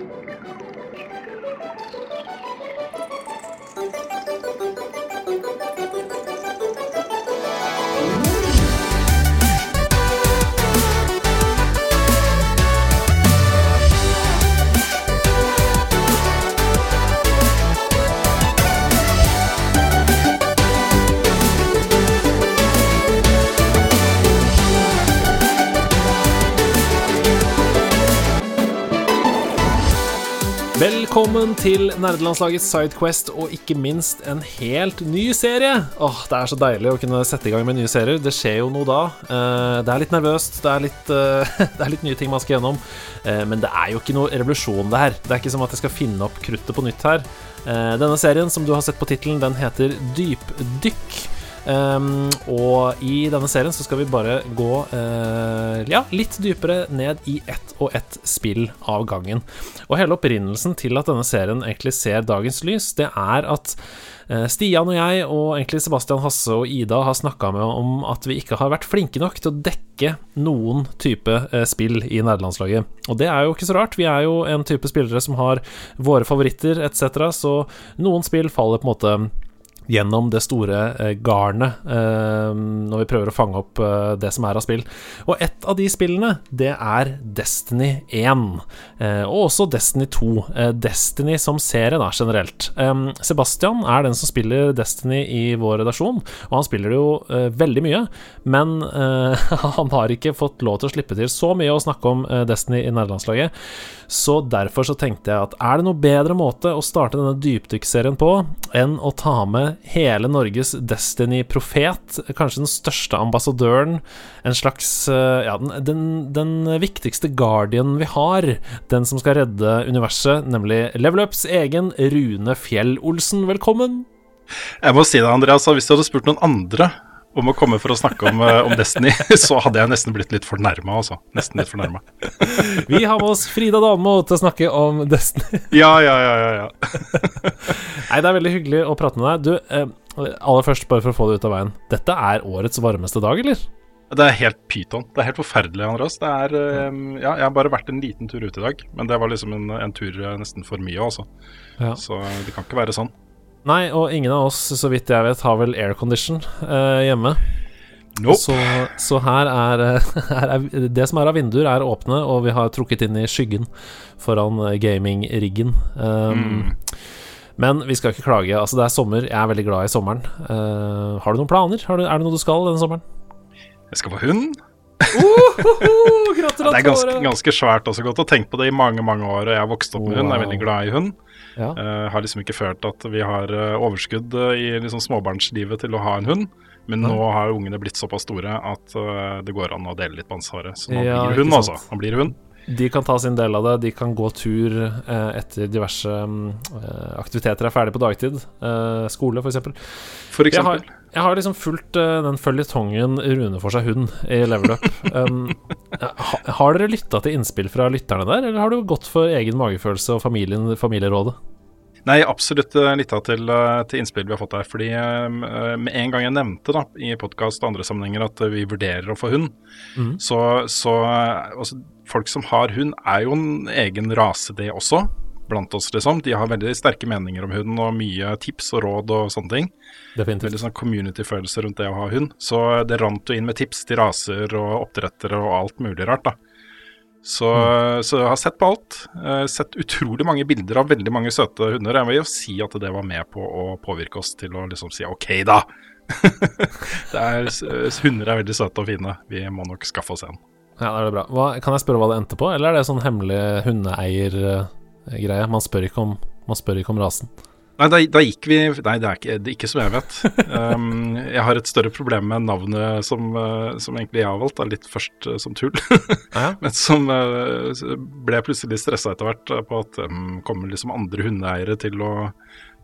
Thank you. Velkommen til nerdelandslagets Sidequest og ikke minst en helt ny serie. Åh, Det er så deilig å kunne sette i gang med nye serier. Det skjer jo noe da. Eh, det er litt nervøst, det er litt, eh, det er litt nye ting man skal gjennom. Eh, men det er jo ikke noe revolusjon, det her. Det er ikke som at jeg skal finne opp kruttet på nytt her. Denne serien, som du har sett på tittelen, den heter Dypdykk. Um, og i denne serien så skal vi bare gå uh, ja, litt dypere ned i ett og ett spill av gangen. Og hele opprinnelsen til at denne serien egentlig ser dagens lys, det er at uh, Stian og jeg, og egentlig Sebastian Hasse og Ida, har snakka med om at vi ikke har vært flinke nok til å dekke noen type uh, spill i nederlandslaget. Og det er jo ikke så rart, vi er jo en type spillere som har våre favoritter etc., så noen spill faller på en måte gjennom det store eh, garnet eh, når vi prøver å fange opp eh, det som er av spill. Og et av de spillene, det er Destiny 1. Eh, og også Destiny 2. Eh, Destiny som serie, da, generelt. Sebastian er den som spiller Destiny i vår redaksjon, og han spiller det jo veldig mye. Men han har ikke fått lov til å slippe til så mye å snakke om Destiny i nederlandslaget. Så derfor så tenkte jeg at er det noe bedre måte å starte denne dypdykkserien på enn å ta med hele Norges Destiny-profet, kanskje den største ambassadøren, en slags eh, Ja, den, den, den viktigste guardian vi har, den som skal redde universet, nemlig Level Ups egen Rune Fjell-Olsen. Velkommen! Jeg må si det, Andreas, hvis du hadde spurt noen andre om å komme for å snakke om, eh, om Destiny, så hadde jeg nesten blitt litt fornærma, altså. Nesten litt fornærma. Vi har med oss Frida Danmo til å snakke om Destiny. Ja, ja, ja, ja, ja. Nei, det er veldig hyggelig å prate med deg. Du, eh, aller først, bare for å få det ut av veien. Dette er årets varmeste dag, eller? Det er helt pyton. Det er helt forferdelig, Andreas. Det er eh, Ja, jeg har bare vært en liten tur ut i dag, men det var liksom en, en tur nesten for mye, altså. Ja. Så det kan ikke være sånn. Nei, og ingen av oss, så vidt jeg vet, har vel aircondition eh, hjemme. Nope. Så, så her, er, her, er, Det som er av vinduer, er åpne, og vi har trukket inn i skyggen foran gamingriggen. Um, mm. Men vi skal ikke klage. Altså, det er sommer. Jeg er veldig glad i sommeren. Uh, har du noen planer? Du, er det noe du skal denne sommeren? Jeg skal få hund. Gratulerer! Ja, det er ganske, ganske svært også. Godt å tenke på det i mange mange år. Jeg har vokst opp med hund, jeg er veldig glad i hund. Ja. Uh, har liksom ikke følt at vi har uh, overskudd uh, i liksom småbarnslivet til å ha en hund. Men nå har ungene blitt såpass store at det går an å dele litt på ansvaret. Så nå ja, blir hund, altså. Nå blir hund. De kan ta sin del av det. De kan gå tur etter diverse aktiviteter er ferdig på dagtid. skole, f.eks. For eksempel. Jeg har, jeg har liksom fulgt den føljetongen Rune får seg hund i level up. um, har dere lytta til innspill fra lytterne der, eller har du gått for egen magefølelse og familien, familierådet? Nei, absolutt uh, lytta til, uh, til, innspill vi har fått der. Fordi med en gang jeg nevnte da, i podkast og andre sammenhenger at vi vurderer å få hund, mm. så, så altså, folk som har hund, er jo en egen rase, det også. Blant oss, liksom. De har veldig sterke meninger om hunden og mye tips og råd og sånne ting. Definitivt. Veldig sånn community-følelse rundt det å ha hund. Så det rant jo inn med tips til raser og oppdrettere og alt mulig rart, da. Så, mm. så, jeg har sett på alt. Uh, sett utrolig mange bilder av veldig mange søte hunder. Jeg vil jo si at det var med på å påvirke oss til å liksom si OK, da. er, hunder er veldig søte og fine. Vi må nok skaffe oss en. Ja, det er det bra. Hva, kan jeg spørre hva det endte på, eller er det sånn hemmelig hundeeiergreie? Man, spør ikke om, man spør ikke om rasen. Nei, da, da, gikk vi Nei, det er ikke, det er ikke som jeg vet. Um, jeg har et større problem med navnet som, uh, som egentlig jeg har valgt, da, litt først uh, som tull. Ja. Men som ble plutselig stressa etter hvert på at um, kommer liksom andre hundeeiere til å,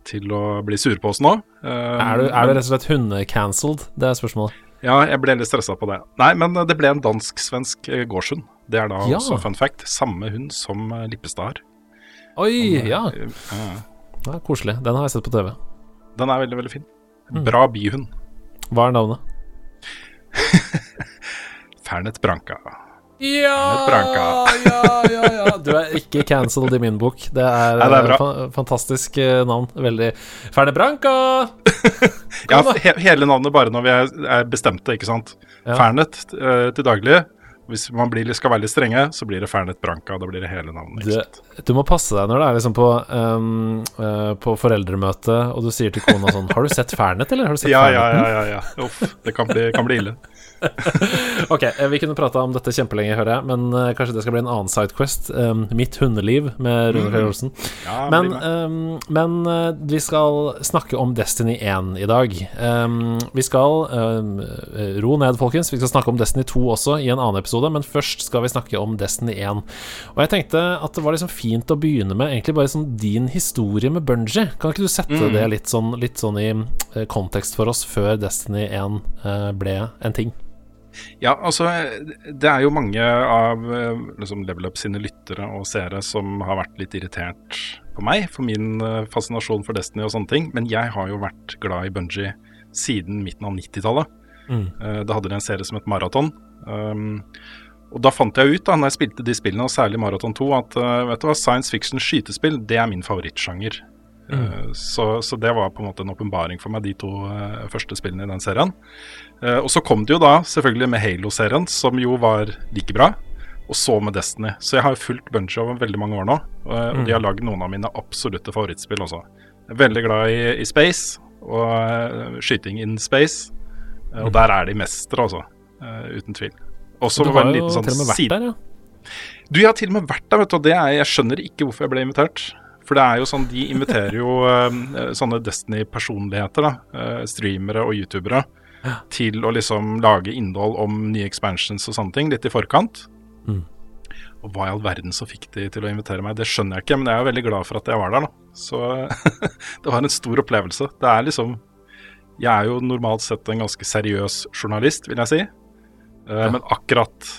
til å bli sure på oss nå. Um, er, du, er du rett og slett hundecancelled? Det er spørsmålet. Ja, jeg ble litt stressa på det. Nei, men det ble en dansk-svensk gårdshund. Det er da ja. også fun fact. Samme hund som Lippestad har. Oi, ja. ja. Ja, koselig. Den har jeg sett på TV. Den er veldig, veldig fin. Mm. Bra byhund. Hva er navnet? Fernet Branca. Ja, ja, ja, ja. Du er ikke cancelled i min bok. Det er, Nei, det er bra. fa fantastisk eh, navn. Veldig Ferne Branca! Ja, he hele navnet bare når vi er, er bestemte, ikke sant. Ja. Fernet uh, til daglig. Hvis man blir, skal være litt strenge, så blir det Fernet Branca. Da blir det hele navnet. Du, Ikke sant? du må passe deg når det er liksom på, um, uh, på foreldremøte, og du sier til kona sånn Har du sett Fernet, eller? Har du sett Ja, ja, ja, ja, ja. Uff, det kan bli, kan bli ille. Ok, eh, vi kunne prata om dette kjempelenge, hører jeg, men uh, kanskje det skal bli en annen sidequest. Um, Mitt hundeliv med Rune Fjell Olsen. Ja, Men, um, men uh, vi skal snakke om Destiny 1 i dag. Um, vi skal ro ned, folkens. Vi skal snakke om Destiny 2 også i en annen episode, men først skal vi snakke om Destiny 1. Og jeg tenkte at det var liksom fint å begynne med egentlig bare sånn din historie med Bungie. Kan ikke du sette Mm. det litt sånn, litt sånn i kontekst for oss før Destiny 1 uh, ble en ting? Ja, altså Det er jo mange av eh, liksom Level Up sine lyttere og seere som har vært litt irritert på meg for min eh, fascinasjon for Destiny og sånne ting. Men jeg har jo vært glad i Bungie siden midten av 90-tallet. Mm. Eh, Da hadde de en serie som het Maraton. Um, og da fant jeg ut, da når jeg spilte de spillene, og særlig Maraton 2, at vet du hva, science fiction skytespill, det er min favorittsjanger. Eh, så, så det var på en måte en åpenbaring for meg, de to første spillene i den serien. Eh, og så kom det jo da selvfølgelig med Halo-serien, som jo var like bra. Og så med Destiny. Så jeg har fulgt Bunch over veldig mange år nå. eh, og de har lagd noen av mine absolutte favorittspill også. Jeg er veldig glad i, i space og eh, skyting in space. Eh, og der er de mestere, altså. eh, uten tvil. Også Du var har en jo sånn til og med vært side- der, ja. du, jeg har til og med vært der, vet du. Og det er, jeg skjønner ikke hvorfor jeg ble invitert. For det er jo sånn, de inviterer jo eh, sånne Destiny-personligheter, da. eh, streamere og youtubere. Til å liksom lage innhold om nye expansions og sånne ting, litt i forkant. Mm. Og hva i all verden som fikk de til å invitere meg, det skjønner jeg ikke. Men jeg er veldig glad for at jeg var der, da. Så det var en stor opplevelse. Det er liksom Jeg er jo normalt sett en ganske seriøs journalist, vil jeg si. Ja. Men akkurat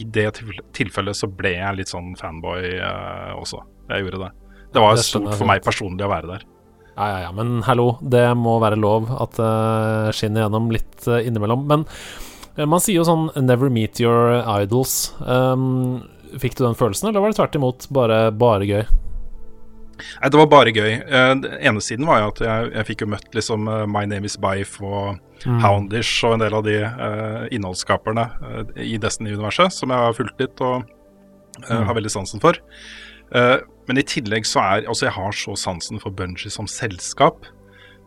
i det tilfellet så ble jeg litt sånn fanboy eh, også. Jeg gjorde det. Det var stort for meg personlig å være der. Ja, ja, ja, men hallo, det må være lov at det skinner gjennom litt eh, innimellom. Men eh, man sier jo sånn 'never meet your idols'. Um, fikk du den følelsen, eller var det tvert imot bare, bare gøy? Nei, det var bare gøy. Eh, Den ene siden var jo at jeg, jeg fikk jo møtt liksom eh, My Name Is Bife og Houndish og en del av de uh, innholdsskaperne eh, i Destiny-universet, som jeg har fulgt litt og eh, har veldig sansen for. Eh, men i tillegg så er Altså, jeg har så sansen for Bungie som selskap.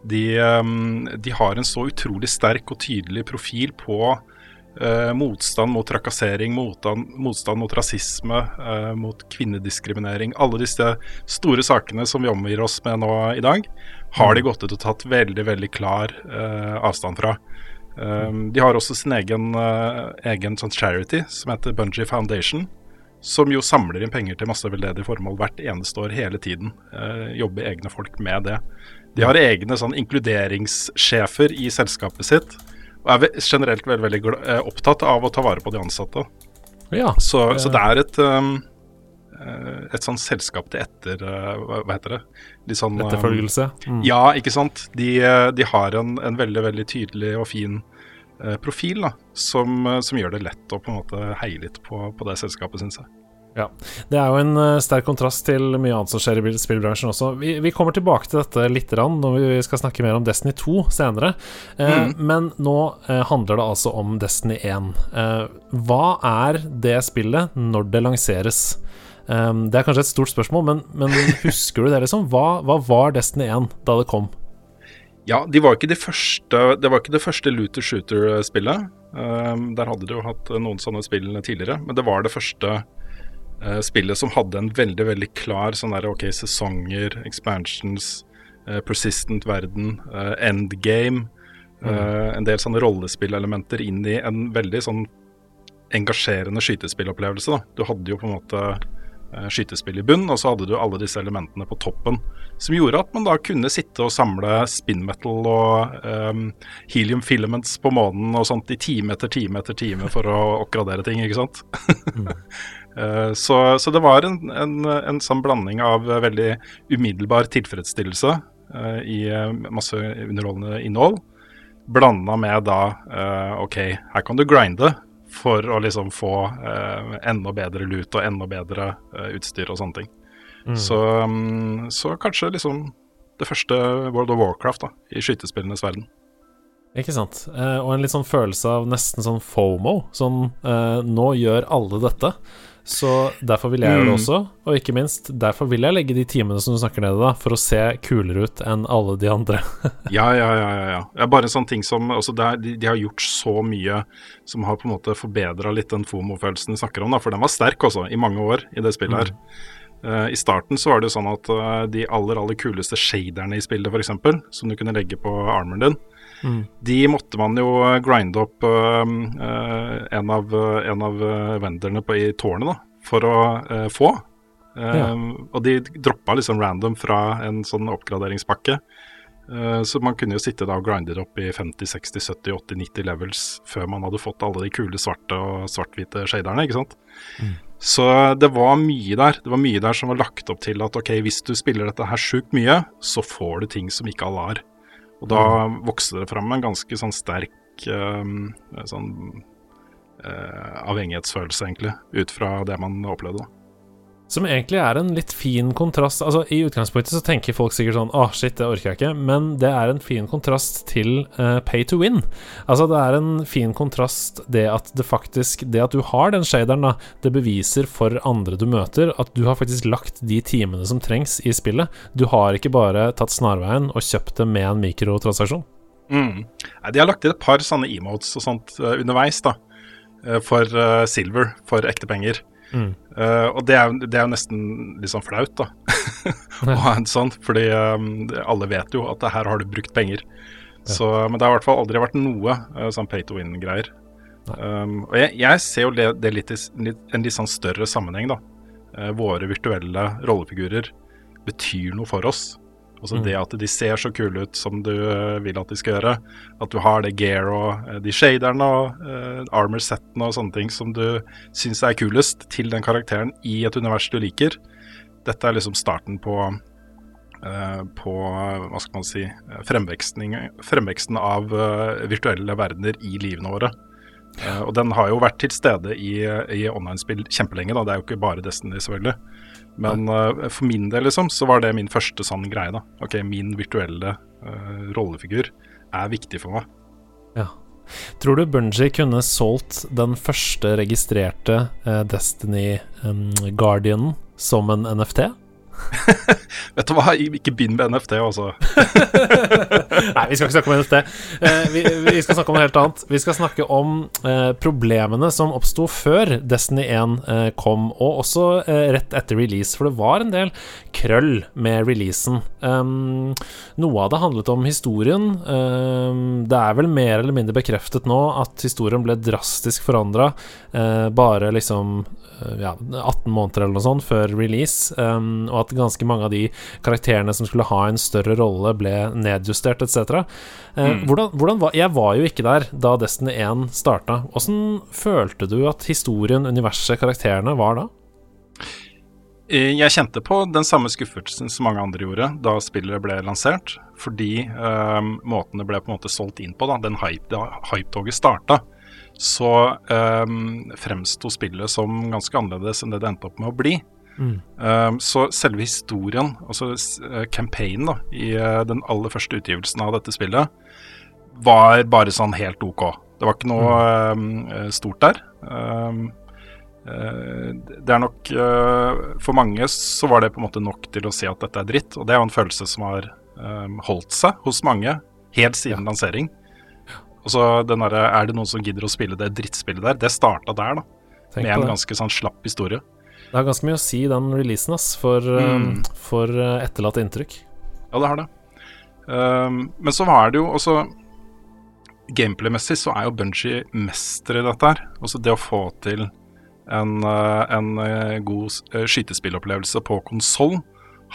De, eh, de har en så utrolig sterk og tydelig profil på eh, motstand mot trakassering, motstand, motstand mot rasisme, eh, mot kvinnediskriminering. Alle disse store sakene som vi omgir oss med nå i dag, har de gått ut og tatt veldig, veldig klar eh, avstand fra. Um, de har også sin egen, eh, egen sånn charity som heter Bungie Foundation. Som jo samler inn penger til masse veldedige formål hvert eneste år hele tiden. Eh, jobber egne folk med det. De har egne sånn inkluderingssjefer i selskapet sitt. Og er generelt veldig, veldig eh, opptatt av å ta vare på de ansatte. Ja. Så, så det er et um, eh, et sånn selskap til etter eh, Hva heter det? De sånn um, Etterfølgelse. Mm. ja, ikke sant. De, eh, de har en, en veldig veldig tydelig og fin eh, profil da, som, eh, som gjør det lett å på en måte heie litt på, på det selskapet, syns jeg. Ja. Det er jo en eh, sterk kontrast til mye annet som skjer i spillbransjen også. Vi, vi kommer tilbake til dette litt når vi skal snakke mer om Destiny 2 senere. Eh, Men nå eh, handler det altså om Destiny 1. Eh, hva er det spillet når det lanseres? Eh, det er kanskje et stort spørsmål, men, men husker du det, liksom? Hva, hva var Destiny 1 da det kom? Ja, de var ikke de første, det var ikke det første looter shooter-spillet. Um, der hadde de jo hatt noen sånne spill tidligere, men det var det første eh, spillet som hadde en veldig veldig klar sånn der, ok, sesonger, expansions, eh, persistent verden, eh, endgame. Mm. en del sånne rollespillelementer inn i en veldig sånn engasjerende skytespillopplevelse. da. Du hadde jo på en måte skytespill i bunn, og så hadde du alle disse elementene på toppen. Som gjorde at man da kunne sitte og samle spin metal og um, helium filaments på månen og sånt i time etter time etter time for å oppgradere ting, ikke sant. Eh, så, så det var en, en, en sånn blanding av eh, veldig umiddelbar tilfredsstillelse uh, i eh, masse underholdende innhold, blanda med da uh, OK, her kan du grinde for å liksom få eh, enda bedre lut og enda bedre eh, utstyr og sånne ting. Mm. Så, um, så, kanskje liksom det første World of Warcraft da, i skytespillenes verden. Ikke sant. Eh, og en litt sånn følelse av nesten sånn fomo. Sånn nå gjør alle dette. Så derfor vil jeg gjøre det mm. også. Og ikke minst, derfor vil jeg legge de timene som du snakker nede, da, for å se kulere ut enn alle de andre. ja, ja, ja, ja, ja. Det er bare sånn ting som altså er, de, de, har gjort så mye som har på en måte forbedra litt den FOMO-følelsen du snakker om, da. For den var sterk også, i mange år i det spillet her. Mm. Uh, I starten så var det jo sånn at uh, de aller aller kuleste shaderne i spillet, f.eks., som du kunne legge på armen din, mm. de måtte man jo grinde opp uh, en av, en av venderne på, i tårnet da, for å få. Ja. Og de droppa liksom random fra en sånn oppgraderingspakke. Så man kunne jo sitte da og grinde det opp i 50, 60, 70, 80, 90 levels før man hadde fått alle de kule svarte og svart-hvite shaderne, ikke sant. Mm. Så det var mye der. Det var mye der som var lagt opp til at ok, hvis du spiller dette her sjukt mye, så får du ting som ikke alle har. Og da vokste det fram en ganske sånn sterk um, sånn uh, avhengighetsfølelse, egentlig, ut fra det man opplevde. da. Som egentlig er en litt fin kontrast. Altså I utgangspunktet så tenker folk sikkert sånn Åh, shit, det orker jeg ikke. Men det er en fin kontrast til uh, pay to win. Altså det er en fin kontrast det at det faktisk Det at du har den shaderen, da, det beviser for andre du møter, at du har faktisk lagt de timene som trengs i spillet. Du har ikke bare tatt snarveien og kjøpt det med en mikrotransaksjon. Mm. De har lagt til et par sånne emotes og sånt uh, underveis, da. Uh, for silver, for ekte penger. Mm. Uh, og det er, det er, jo nesten litt sånn flaut, da. å ha en sånn, fordi um, alle vet jo at her har du brukt penger. Ja. Så, men det har i hvert fall aldri vært noe uh, sånn pay to win-greier. Um, og jeg, jeg, ser jo det, det litt i en litt sånn større sammenheng, da. Uh, våre virtuelle rollefigurer betyr noe for oss. Altså mm. det at de ser så kule ut som du uh, vil at de skal gjøre. At du har det gear og uh, de shaderne og uh, armor-settene og sånne ting som du syns er kulest til den karakteren i et univers du liker. Dette er liksom starten på på hva skal man si fremveksten av virtuelle verdener i livene våre. Og den har jo vært til stede i, i online-spill kjempelenge. da, Det er jo ikke bare Destiny, selvfølgelig. Men uh, for min del, liksom, så var det min første sånn greie, da. Ok, min virtuelle uh, rollefigur er viktig for meg. Ja. Tror du Bunji kunne solgt den første registrerte uh, Destiny um, Guardianen som en NFT? Vet du hva, ikke begynn med NFT, altså. Nei, vi skal ikke snakke om NFT. Eh, vi, vi, skal snakke om noe helt annet. Vi skal snakke om eh, problemene som oppsto før Destiny 1 eh, kom, og også rett etter release, for det var en del krøll med releasen. Um, noe av det handlet om historien. Um, det er vel mer eller mindre bekreftet nå at historien ble drastisk forandra bare liksom ja, 18 måneder eller noe sånt før release, um, og at ganske mange av de karakterene som skulle ha en større rolle, ble nedjustert etc. Uh, mm. hvordan, hvordan var, jeg var jo ikke der da Destiny 1 starta. Åssen følte du at historien, universet, karakterene var da? Eh, jeg kjente på den samme skuffelsen som mange andre gjorde da spillet ble lansert. Fordi um, måten det ble på en måte solgt inn på, da, den hype-toget hype starta så um, fremsto spillet som ganske annerledes enn det det endte opp med å bli. Mm. Um, så selve historien, altså uh, campaignen da, i uh, den aller første utgivelsen av dette spillet, var bare sånn helt OK. Det var ikke noe mm. um, stort der. Um, uh, det er nok For mange så var det på en måte nok til å si at dette er dritt, og det er jo en følelse som har holdt seg hos mange helt siden ja. lansering. Og så den der, Er det noen som gidder å spille det drittspillet der? Det starta der, da. Tenk med en ganske sånn slapp historie. Det har ganske mye å si, den releasen, ass, for, mm. um, for uh, etterlatt inntrykk. Ja, det har det. Um, men så var det jo også Gameplay-messig så er jo Bunji mester i dette her. Altså det å få til en, uh, en god skytespillopplevelse på konsoll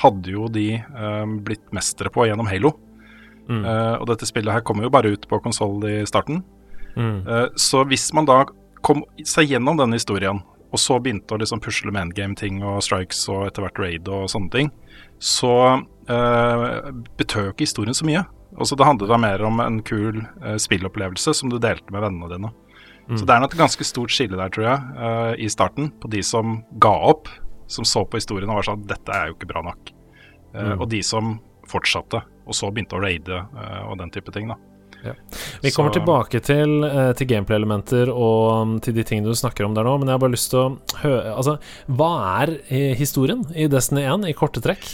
hadde jo de um, blitt mestere på gjennom Halo. Mm. Uh, og dette spillet her kommer jo bare ut på konsoll i starten. Mm. Uh, så hvis man da kom seg gjennom denne historien, og så begynte å liksom pusle med endgame-ting og strikes og etter hvert raid og sånne ting, så uh, betød jo ikke historien så mye. Altså Det handlet da mer om en kul uh, spillopplevelse som du delte med vennene dine. Så det er nok et ganske stort skille der, tror jeg, uh, i starten, på de som ga opp, som så på historien og var sånn dette er jo ikke bra nok. Uh, mm. Og de som fortsatte, og så begynte å raide uh, og den type ting, da. Ja. Vi kommer så. tilbake til, til gameplay-elementer og um, til de tingene du snakker om der nå, men jeg har bare lyst til å høre Altså, hva er historien i Destiny 1 i korte trekk?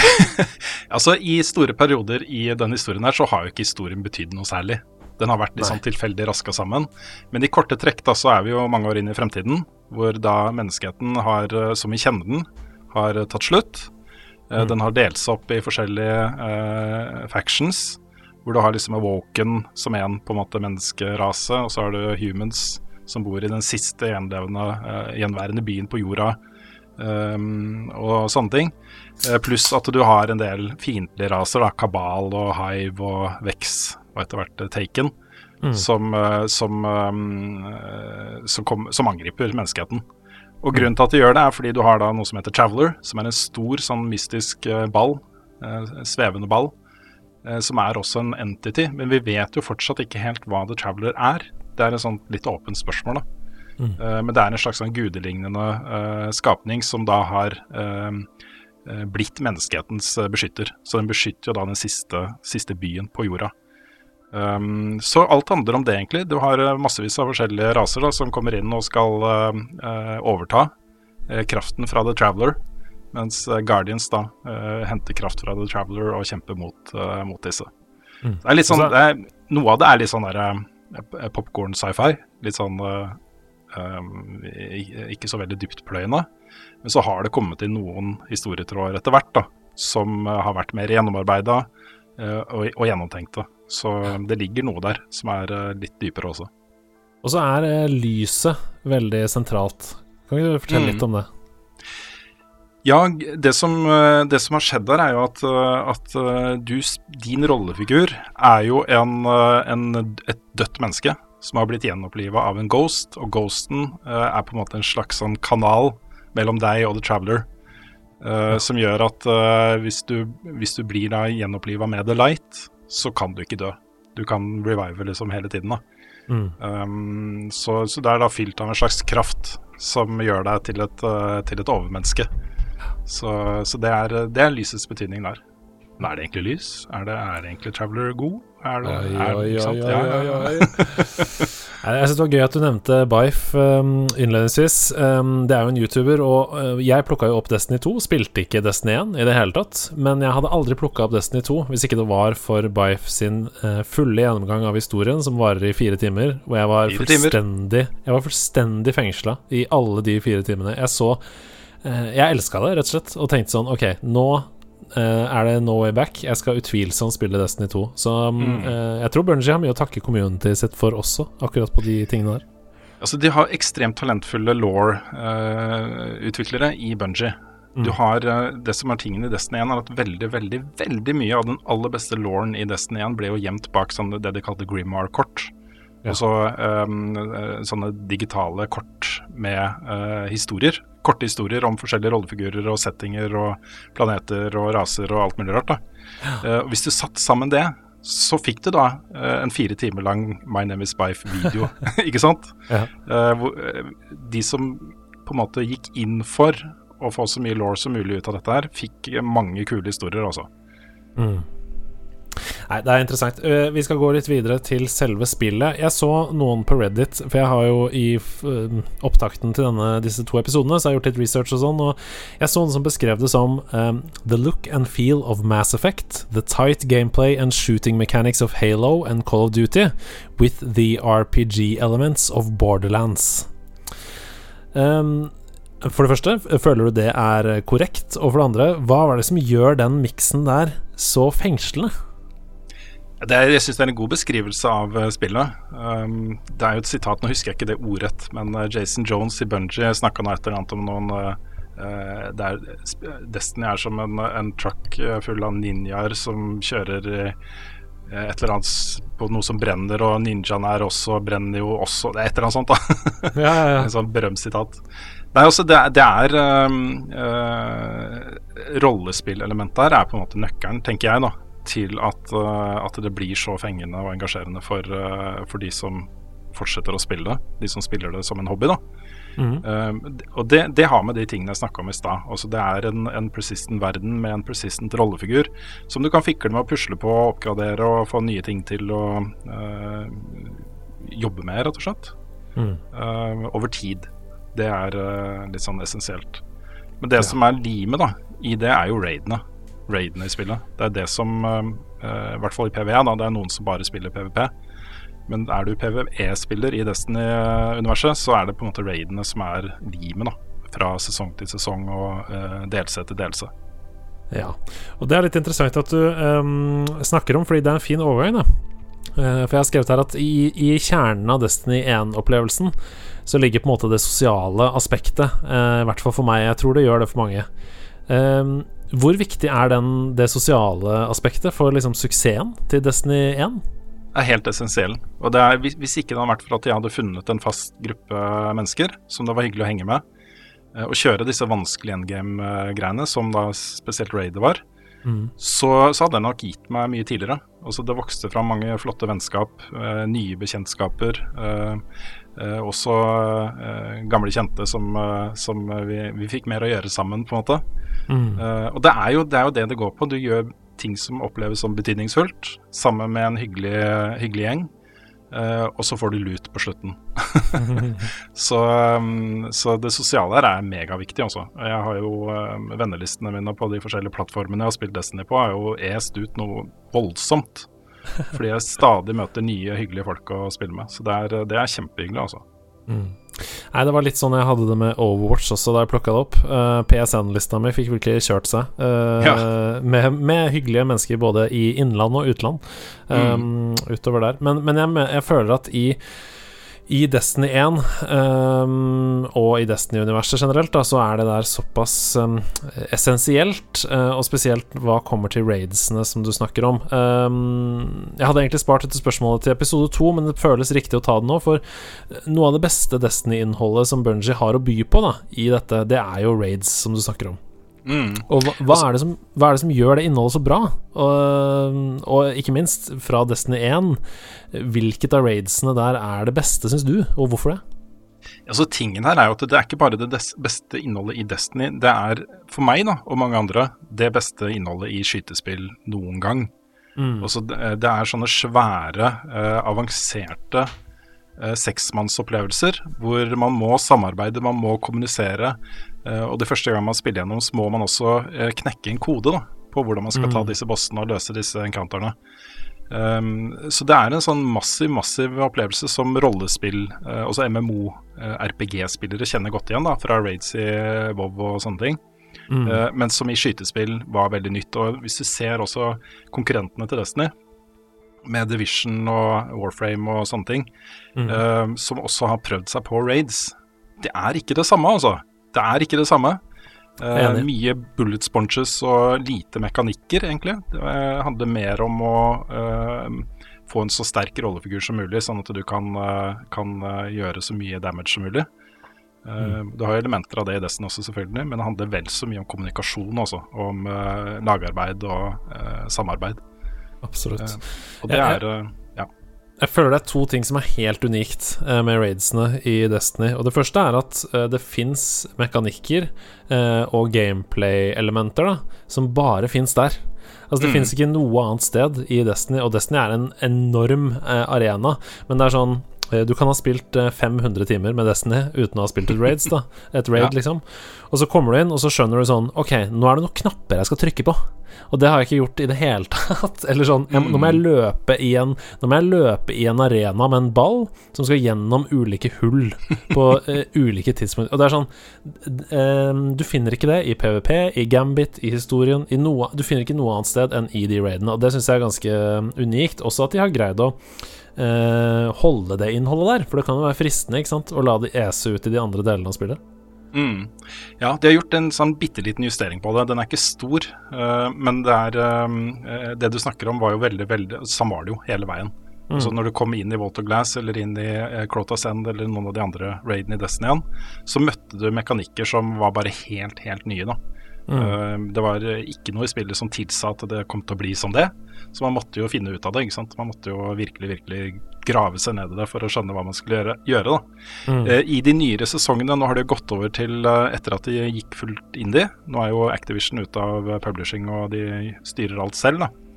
altså, I store perioder i denne historien her så har jo ikke historien betydd noe særlig. Den har vært litt sånn tilfeldig raska sammen. Men i korte trekk da så er vi jo mange år inn i fremtiden, hvor da menneskeheten har, eh, som vi kjenner den, har eh, tatt slutt. Eh, mm. Den har delt seg opp i forskjellige uh, factions, hvor du har liksom Awoken som en på en måte menneskerase, og så har du humans som bor i den siste gjenlevende, uh, gjenværende byen på jorda, um, og sånne ting. Uh, pluss at du har en del fiendtlige raser, da, Kabal og Hive og Vex og etter hvert eh, Taken, mm. som, uh, som, eh, som, kom, som, angriper menneskeheten. Og Grunnen til at de gjør det, er fordi du har da noe som heter Traveler, som er en stor, sånn mystisk ball, svevende ball, som er også en entity. Men vi vet jo fortsatt ikke helt hva The Traveler er. Det er et sånt litt åpent spørsmål, da. Mm. men det er en slags sånn gudelignende skapning som da har blitt menneskehetens beskytter. Så den beskytter jo da den siste, siste byen på jorda. Um, så alt handler om det, egentlig. Du har uh, massevis av forskjellige raser da, som kommer inn og skal uh, overta uh, kraften fra The Traveler. Mens Guardians da henter kraft fra The Traveler og kjemper mot, mot disse. Mm. Det er litt sånn, det er, noe av det er litt sånn der popkorn sci-fi. Litt sånn um, ikke så veldig dyptpløyende. Men så har det kommet inn noen historietråder etter hvert da, som har vært mer gjennomarbeida og, og gjennomtenkte. Så det ligger noe der som er eh, litt dypere også. Og så er eh, lyset veldig sentralt. Kan du fortelle mm. litt om det? Ja, det som, eh, det som, har skjedd der, er jo at, at du, din rollefigur er jo en, en, et dødt menneske som har blitt gjenoppliva av en ghost. Og ghosten er på en måte en slags sånn kanal mellom deg og The Traveler. Som gjør at hvis, du, hvis, du, blir da gjenoppliva med The Light, så kan du ikke dø. Du kan revive liksom hele tiden. da. Mm. Um, så, så, det er da fylt av en slags kraft som gjør deg til et, til et overmenneske. Så, så det, er, det, er, lysets betydning der. Men er det egentlig lys? Er det, er det egentlig Traveler god? Er det, oi, er det, oi, oi, oi, oi. Jeg synes det var gøy at du nevnte Bife um, innledningsvis. Um, det er jo en YouTuber, og uh, jeg plukka jo opp Destiny 2. Spilte ikke Destiny 1 i det hele tatt. Men jeg hadde aldri plukka opp Destiny 2 hvis ikke det var for Bife sin uh, fulle gjennomgang av historien, som varer i fire timer. Hvor jeg var fullstendig Jeg var fullstendig fengsla i alle de fire timene. Jeg så Jeg elska det, rett og slett, og tenkte sånn Ok, nå uh, er det no way back. Jeg skal utvilsomt spille Destiny 2. Så um, mm. uh, jeg tror Bungie har mye å takke community sitt for også, akkurat på de tingene der. Altså, de har ekstremt talentfulle law-utviklere i Bungie. Mm. Du har Det som er tingen i Destiny 1, er at veldig veldig, veldig mye av den aller beste lawen i Destiny 1 ble jo gjemt bak sånn det de kalte Grimmar-kort. Ja. Og så um, sånne digitale kort med uh, historier. Korte historier om forskjellige rollefigurer og settinger og planeter og raser og alt mulig rart. Ja. Uh, hvis du satt sammen det, så fikk du da uh, en fire timer lang My Name Is Bife-video, ikke sant? Ja. Hvor, de som på en måte gikk inn for å få så mye law som mulig ut av dette her, fikk mange kule historier, altså. Mm. Nei, det er interessant. Uh, vi skal gå litt videre til selve spillet. Jeg så noen på Reddit, for jeg har jo i uh, opptakten til denne, disse to episodene Så jeg har gjort litt research og sånn, og jeg så noen som beskrev det som um, The look and feel of Mass Effect, the tight gameplay and shooting mechanics of Halo and Call of Duty, with the RPG elements of Borderlands. Um, for det første, føler du det er korrekt? Og for det andre, hva var det som gjør den miksen der så fengslende? Er, jeg syns det er en god beskrivelse av uh, spillet. Um, det er jo et sitat, nå husker jeg ikke det ordrett, men uh, Jason Jones i Bungie snakka nå et eller annet om noen uh, der Destiny er som en, en truck full av ninjaer som kjører et eller annet på noe som brenner, og ninjaen er også brenner jo også Det er et eller annet sånt, da. Ja, ja, ja. en sånn berømtsitat. Nei, altså, det, det er um, Rollespillelementet her er på en måte nøkkelen, tenker jeg, da til at, uh, at, det blir så fengende og engasjerende for, uh, for de som fortsetter å spille det. De som spiller det som en hobby, da. Mm. Eh, og det, det har med de tingene jeg snakka om i stad. Altså, det er en, en persistent verden med en persistent rollefigur som du kan fikle med å pusle på oppgradere og få nye ting til å uh, jobbe med, rett og slett. Mm. Uh, over tid. Det er uh, litt sånn essensielt. Men det Ja. som er limet da, i det, er jo raidene. Raidene i spillet. Det er det som, eh, i hvert fall i PVE, da, det er noen som bare spiller PVP. Men er du PVE-spiller i Destiny-universet, så er det på en måte raidene som er limet, da. Fra sesong til sesong og uh, delse til delse. Ja, og det er litt interessant at du um, snakker om, fordi det er en fin overgang, da. Eh, for jeg har skrevet her at i, i kjernen av Destiny 1-opplevelsen så ligger på en måte det sosiale aspektet. eh, I hvert fall for meg. Jeg tror det gjør det for mange. Ehm, hvor viktig er den, det sosiale aspektet for liksom suksessen til Destiny 1? er helt essensiell. Og det er, hvis, ikke det hadde vært for at jeg hadde funnet en fast gruppe mennesker som det var hyggelig å henge med, eh, og kjøre disse vanskelige endgame-greiene, som da spesielt Raider var, så, så hadde det nok gitt meg mye tidligere. Også Det vokste fram mange flotte vennskap, eh, nye bekjentskaper. Eh, også gamle kjente som, som vi, vi fikk mer å gjøre sammen, på en måte. Eh, og det er, jo, det er jo det det går på. Du gjør ting som oppleves som betydningsfullt, sammen med en hyggelig, hyggelig gjeng. Uh, og så får du lut på slutten. så, um, så det sosiale her er megaviktig, også. Jeg har jo um, Vennelistene mine på de forskjellige plattformene jeg har spilt Destiny på, har jo est ut noe voldsomt. Fordi jeg stadig møter nye, hyggelige folk å spille med. Så det er, det er kjempehyggelig, altså. Nei, det var litt sånn jeg hadde det med Overwatch også da jeg plukka det opp. Uh, PSN-lista mi fikk virkelig kjørt seg. eh, med, med hyggelige mennesker både i innland og utland um, utover der. Men, men jeg, jeg føler at i i Destiny 1 um, og i Destiny-universet generelt, da, så er det der såpass um, essensielt, uh, og spesielt hva kommer til raidsene som du snakker om. Um, jeg hadde egentlig spart dette spørsmålet til episode to, men det føles riktig å ta det nå, for noe av det beste Destiny-innholdet som Bungie har å by på da, i dette, det er jo raids, som du snakker om. Mm. Og hva, hva, er det som, hva er det som gjør det innholdet så bra? Og, og ikke minst, fra Destiny 1, hvilket av raidsene der er det beste, syns du, og hvorfor det? Altså tingen her er jo at Det er ikke bare det des beste innholdet i Destiny. Det er for meg da, og mange andre det beste innholdet i skytespill noen gang. Også det, det er sånne svære, eh, avanserte eh, seksmannsopplevelser hvor man må samarbeide, man må kommunisere. Eh, og det første gang man spiller gjennom, så må man også eh, knekke en kode da, på hvordan man skal ta disse bossene og løse disse encounterne. Um, så det er en sånn massiv, massiv opplevelse som rollespill, uh, også MMO-RPG-spillere kjenner godt igjen da, fra raids i WoW og sånne ting. Eh, men som i skytespill var veldig nytt. Og hvis du ser også konkurrentene til Destiny, med Division og Warframe og sånne ting, eh, som også har prøvd seg på raids, det er ikke det samme, altså. Det er ikke det samme. Uh, mye bullet sponges og lite mekanikker, egentlig. Det handler mer om å uh, få en så sterk rollefigur som mulig, sånn at du kan, eh, kan gjøre så mye damage som mulig. Mm. Du har elementer av det i Destiny også, selvfølgelig, men det handler vel så mye om kommunikasjon også. Om lagarbeid og samarbeid. Absolutt. Og det er. Jeg føler det er to ting som er helt unikt eh, med raidsene i Destiny. Og Det første er at eh, det fins mekanikker eh, og gameplay-elementer som bare fins der. Altså Det Mm. finnes ikke noe annet sted i Destiny, og Destiny er en enorm arena. Men det er sånn Du kan ha spilt eh, 500 timer med Destiny uten å ha spilt et raids, da. Et raid, Ja. liksom. Og så kommer du inn, og så skjønner du sånn Ok, nå er det noen knapper jeg skal trykke på. Og det har jeg ikke gjort i det hele tatt. Eller sånn jeg, Nå må jeg løpe i en Nå må jeg løpe i en arena med en ball som skal gjennom ulike hull på uh, ulike tidspunkt. Og det er sånn eh, Du finner ikke det i PVP, i Gambit, i historien i noe, Du finner ikke noe annet sted enn i de raidene, og det syns jeg er ganske eh, unikt. Også at de har greid å eh, holde det innholdet der, for det kan jo være fristende ikke sant å la det ese ut i de andre delene av spillet. Mm. Ja, de har gjort en sånn bitte liten justering på det. Den er ikke stor, uh, men det er eh, Det du snakker om, var jo veldig, veldig Sånn var det jo hele veien. Så når du kom inn i Walter Glass eller inn i uh, Crotas End eller noen av de andre raidene i Destiny 1, så møtte du mekanikker som var bare helt, helt nye, da. Eh, det var eh, ikke noe i spillet som tilsa at det kom til å bli som det, så man måtte jo finne ut av det. ikke sant? Man måtte jo virkelig, virkelig grave seg ned i det for å skjønne hva man skulle gjøre. gjøre da. Mm. Eh, I de nyere sesongene, nå har det jo gått over til eh, etter at de gikk fullt indie. Nå er jo Activision ute av publishing og de styrer alt selv, da.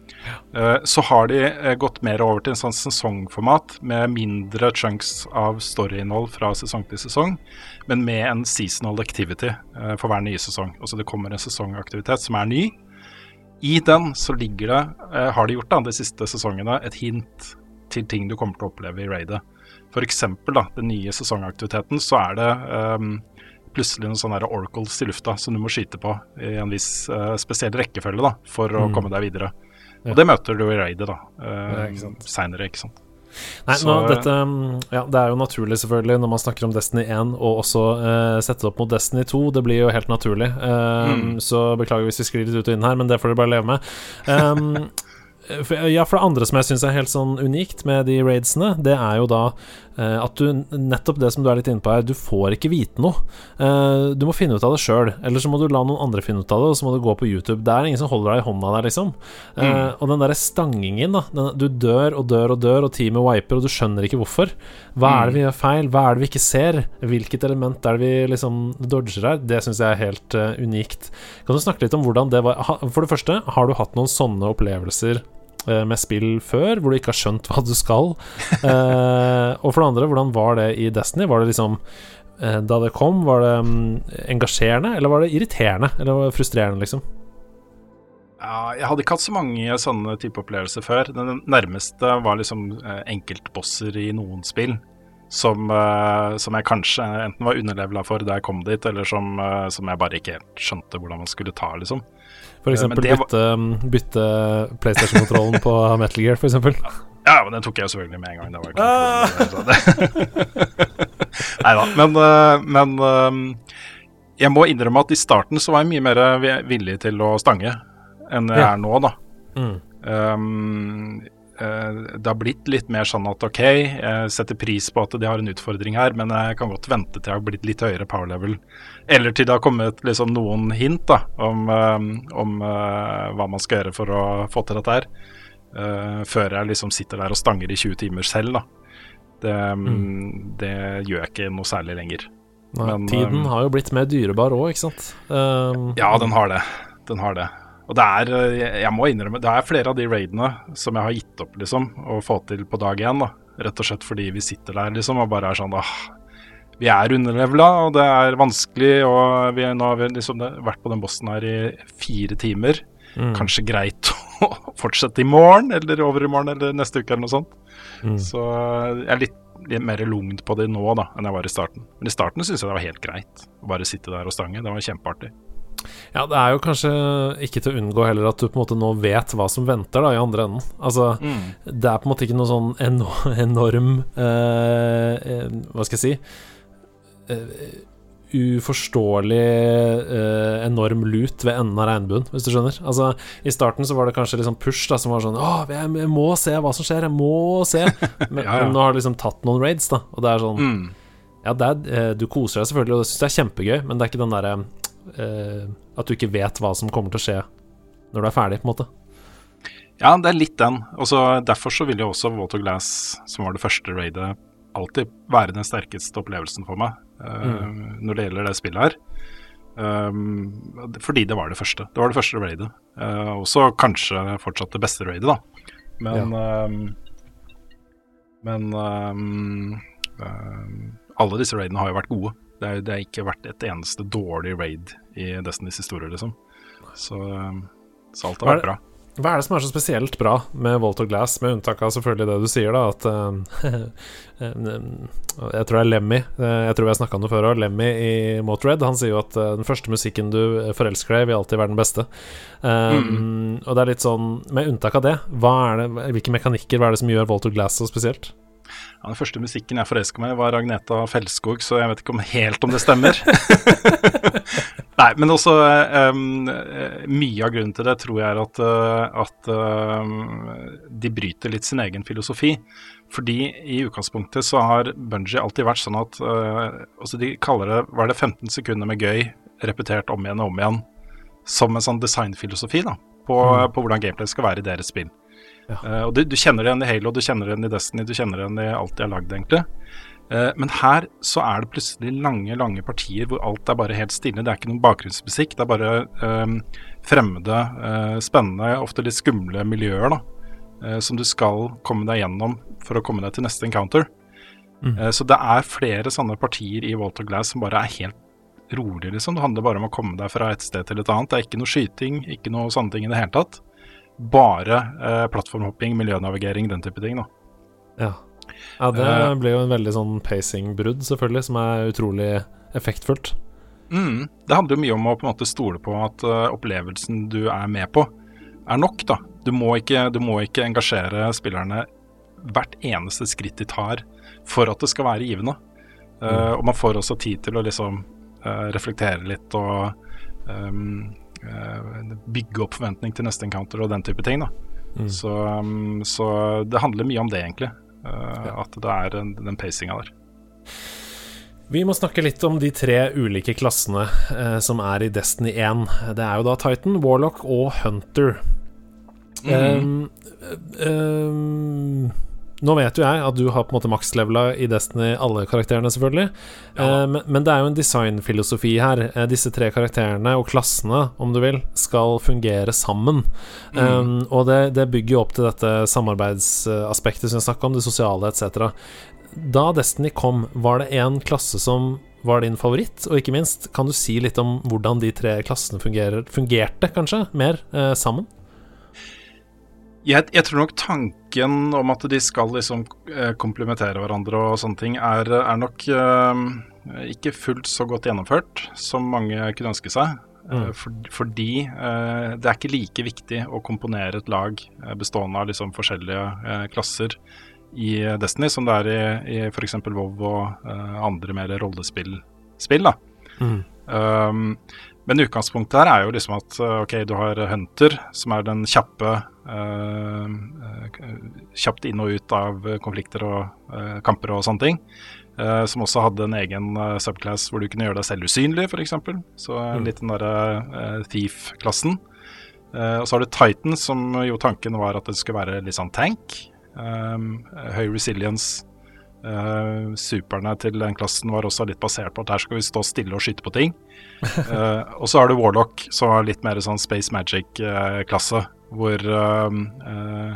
Eh, så har de eh, gått mer over til en sånn sesongformat med mindre chunks av storyinnhold fra sesong til sesong, men med en seasonal activity eh, for hver nye sesong. Altså det kommer en sesongaktivitet som er ny. I den så ligger det, har de gjort da, de siste sesongene, et hint til ting du kommer til å oppleve i raidet. For eksempel da, den nye sesongaktiviteten, så er det um, plutselig noen sånne oracles i lufta som du må skyte på i en viss uh, spesiell rekkefølge da, for å Mm. komme deg videre. Ja. Og det møter du i raidet da, uh, seinere, ikke sant. Nei, nå, dette, ja, det er jo naturlig selvfølgelig når man snakker om Destiny 1 og også uh, sette det opp mot Destiny 2. Det blir jo helt naturlig. Eh, Mm. Så beklager hvis vi sklir litt ut og inn her, men det får dere bare leve med. Um, for, ja, for det andre som jeg syns er helt sånn unikt med de raidsene, det er jo da at du nettopp det som du er litt inne på her, du får ikke vite noe. Eh, du må finne ut av det sjøl, eller så må du la noen andre finne ut av det, og så må du gå på YouTube. Det er ingen som holder deg i hånda der, liksom. Mm. og den derre stangingen, da. Den, du dør og dør og dør, og teamet wiper, og du skjønner ikke hvorfor. Hva er det vi gjør feil? Hva er det vi ikke ser? Hvilket element er det vi liksom dodger her? Det syns jeg er helt eh, unikt. Kan du snakke litt om hvordan det var? For det første, har du hatt noen sånne opplevelser eh, med spill før, hvor du ikke har skjønt hva du skal? Eh, og for det andre, hvordan var det i Destiny? Var det liksom eh, Da det kom, var det mm, engasjerende, eller var det irriterende? Eller var det frustrerende, liksom? Ja, jeg hadde ikke hatt så mange sånne type opplevelser før. Den nærmeste var liksom eh, enkeltbosser i noen spill. Som, eh, som jeg kanskje enten var underlevela for da jeg kom dit, eller som, eh, som jeg bare ikke helt skjønte hvordan man skulle ta, liksom. For Eh, eksempel var- bytte, mm, bytte PlayStation-kontrollen på Metal Gear, for eksempel. Ja, men den tok jeg selvfølgelig med en gang. Det var ikke. Nei da. Men, eh, men eh, jeg må innrømme at i starten så var jeg mye mer villig til å stange enn jeg Ja. er nå, da. Mm. Um, eh, det har blitt litt mer sånn at OK, jeg setter pris på at de har en utfordring her, men jeg kan godt vente til jeg har blitt litt høyere power level. Eller til det har kommet liksom noen hint da, om, um, om eh, hva man skal gjøre for å få til dette her. eh, før jeg liksom sitter der og stanger i 20 timer selv, da. Det, mm. det gjør jeg ikke noe særlig lenger. Nei, Men, tiden har jo blitt mer dyrebar òg, ikke sant? Um, Ja, den har det. Den har det. Og det er, eh, jeg- jeg må innrømme, det er flere av de raidene som jeg har gitt opp, liksom, å få til på dag én, da. Rett og slett fordi vi sitter der, liksom, og bare er sånn ah, vi er underlevela, og det er vanskelig, og vi, nå har vi liksom vært på den bossen her i fire timer. mm, Kanskje greit å fortsette i morgen, eller over i morgen, eller neste uke, eller noe sånt. mm. Så jeg er litt, litt mer lugnt på det nå, da, enn jeg var i starten. Men i starten syns jeg det var helt greit å bare sitte der og stange. Det var kjempeartig. Ja, det er jo kanskje ikke til å unngå heller at du på en måte nå vet hva som venter da i andre enden. Altså, det er på en måte ikke noe sånn eno- enorm eh, eh, Hva skal jeg si eh, Uforståelig eh, enorm lut ved enden av regnbuen, hvis du skjønner. Altså, I starten så var det kanskje liksom push da som var sånn Å, jeg, må se hva som skjer, jeg må se. Men, Ja, ja. nå har du liksom tatt noen raids, da, og det er sånn Mm. Ja, det er, eh, du koser deg selvfølgelig, og det syns jeg er kjempegøy, men det er ikke den derre eh, At du ikke vet hva som kommer til å skje når du er ferdig, på en måte. Ja, det er litt den. Også, Derfor så vil jo også Water Glass, som var det første raidet, alltid være den sterkeste opplevelsen for meg eh, når det gjelder det spillet her. Um, fordi det var det første. Det var det første raidet. Uh, også kanskje fortsatt det beste raidet, da. Men um, Men um, alle disse raidene har jo vært gode. Det er, det har ikke vært et eneste dårlig raid i Destinys historie, liksom. Så, um, så alt har er vært bra. Hva er det som er så spesielt bra med Volt of Glass, med unntak av selvfølgelig det du sier, da, at eh, Jeg tror det er Lemmy, eh, jeg tror har snakka om det før òg, Lemmy i Motorhead, han sier jo at eh, den første musikken du forelsker deg i, vil alltid være den beste. Um, Og det er litt sånn, med unntak av det, er det, hvilke mekanikker hva er det som gjør Volt of Glass så spesielt? Ja, den første musikken jeg forelska meg i, var Agneta Felskog, så jeg vet ikke om helt om det stemmer. Nei, men også um, Mye av grunnen til det tror jeg er at, uh, at um, de bryter litt sin egen filosofi. Fordi i utgangspunktet så har Bungie alltid vært sånn at uh, altså De kaller det Hva er det 15 sekunder med gøy, repetert om igjen og om igjen, som en sånn designfilosofi da, på, på hvordan gameplay skal være i deres spill. Ja. Uh, og du, du, kjenner det igjen i Halo, du kjenner det igjen i Destiny, du kjenner det igjen i alt de har lagd, egentlig. Uh, men her så er det plutselig lange, lange partier hvor alt er bare helt stille. Det er ikke noen bakgrunnsmusikk, det er bare um, fremmede, uh, spennende, ofte litt skumle miljøer da, som du skal komme deg gjennom for å komme deg til neste encounter. Mm. så det er flere sånne partier i Walter Glass som bare er helt rolig, liksom. Det handler bare om å komme deg fra et sted til et annet. Det er ikke noe skyting, ikke noe sånne ting i det hele tatt bare eh, plattformhopping, miljønavigering, den type ting. da. Ja. ja det uh, blir jo en veldig sånn pacing-brudd, selvfølgelig, som er utrolig effektfullt. Mm, det handler jo mye om å på en måte stole på at uh, opplevelsen du er med på, er nok. da. Du må, ikke, du må ikke engasjere spillerne hvert eneste skritt de tar for at det skal være givende. Uh, mm. Og man får også tid til å liksom reflektere litt og um, bygge opp forventning til neste encounter og den type ting. Mm. Så, um, så, det handler mye om det, egentlig. Ja. At det er den, den pacinga der. Vi må snakke litt om de tre ulike klassene eh, som er i Destiny 1. Det er jo da Titan, Warlock og Hunter. Mm. Um, um, nå vet jo jeg at du har på en måte makslevela i Destiny alle karakterene, selvfølgelig. Ja. Eh, men, det er jo en designfilosofi her. Eh, disse tre karakterene, og klassene, om du vil, skal fungere sammen. Mm. Um, og det, det, bygger jo opp til dette samarbeidsaspektet som jeg snakka om, det sosiale etc. Da Destiny kom, var det en klasse som var din favoritt? Og ikke minst, kan du si litt om hvordan de tre klassene fungerer, fungerte, kanskje, mer eh, sammen? Jeg, jeg, tror nok tanken om at de skal liksom eh, komplementere hverandre og sånne ting, er, er nok uh, ikke fullt så godt gjennomført som mange kunne ønske seg. Mm. For, fordi uh, det er ikke like viktig å komponere et lag bestående av liksom forskjellige uh, klasser i Destiny som det er i, i f.eks. WoW og andre mer rollespill. Spill, da. Mm. Um, men utgangspunktet her er jo liksom at ok, du har Hunter, som er den kjappe Eh, eh, kjapt inn og ut av konflikter og eh, kamper og sånne ting. Eh, som også hadde en egen uh, subclass hvor du kunne gjøre deg selv usynlig, f.eks. Så mm. litt den derre thief-klassen. og så har du Titan, som jo tanken var at det skulle være litt sånn tank. Høy resilience. Superne til den klassen var også litt basert på at her skal vi stå stille og skyte på ting. og så har du Warlock, som er litt mer sånn Space Magic-klasse hvor uh, uh,